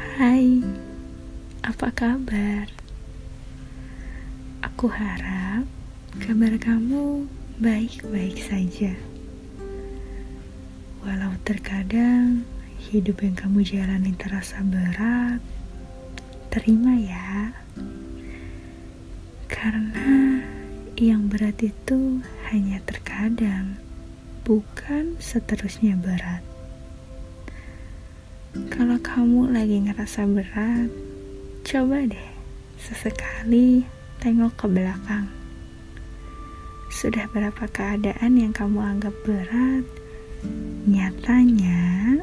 Hai, apa kabar? Aku harap kabar kamu baik-baik saja. Walau terkadang hidup yang kamu jalani terasa berat, terima ya. Karena yang berat itu hanya terkadang, bukan seterusnya berat. Kamu lagi ngerasa berat, coba deh sesekali tengok ke belakang. Sudah berapa keadaan yang kamu anggap berat, nyatanya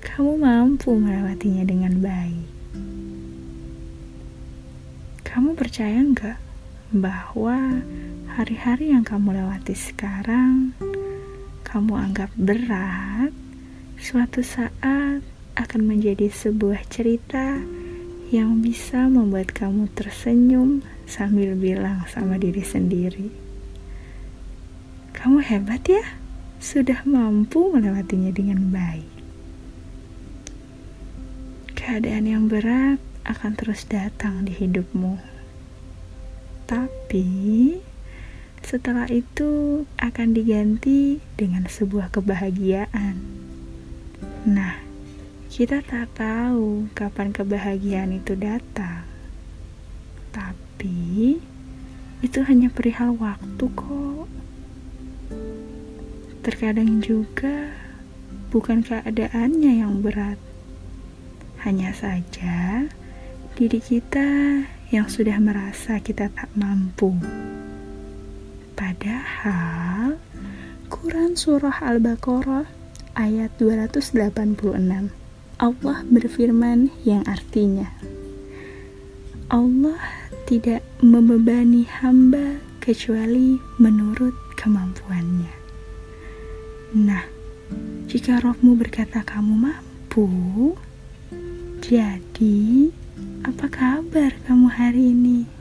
kamu mampu melewatinya dengan baik. Kamu percaya nggak bahwa hari-hari yang kamu lewati sekarang, kamu anggap berat, suatu saat akan menjadi sebuah cerita yang bisa membuat kamu tersenyum sambil bilang sama diri sendiri, "Kamu hebat ya, sudah mampu melewatinya dengan baik." Keadaan yang berat akan terus datang di hidupmu, tapi setelah itu akan diganti dengan sebuah kebahagiaan. Nah, kita tak tahu kapan kebahagiaan itu datang. Tapi itu hanya perihal waktu kok. Terkadang juga bukan keadaannya yang berat. Hanya saja diri kita yang sudah merasa kita tak mampu. Padahal Quran Surah Al-Baqarah ayat 286. Allah berfirman yang artinya Allah tidak membebani hamba kecuali menurut kemampuannya. Nah, jika rohmu berkata kamu mampu, jadi apa kabar kamu hari ini?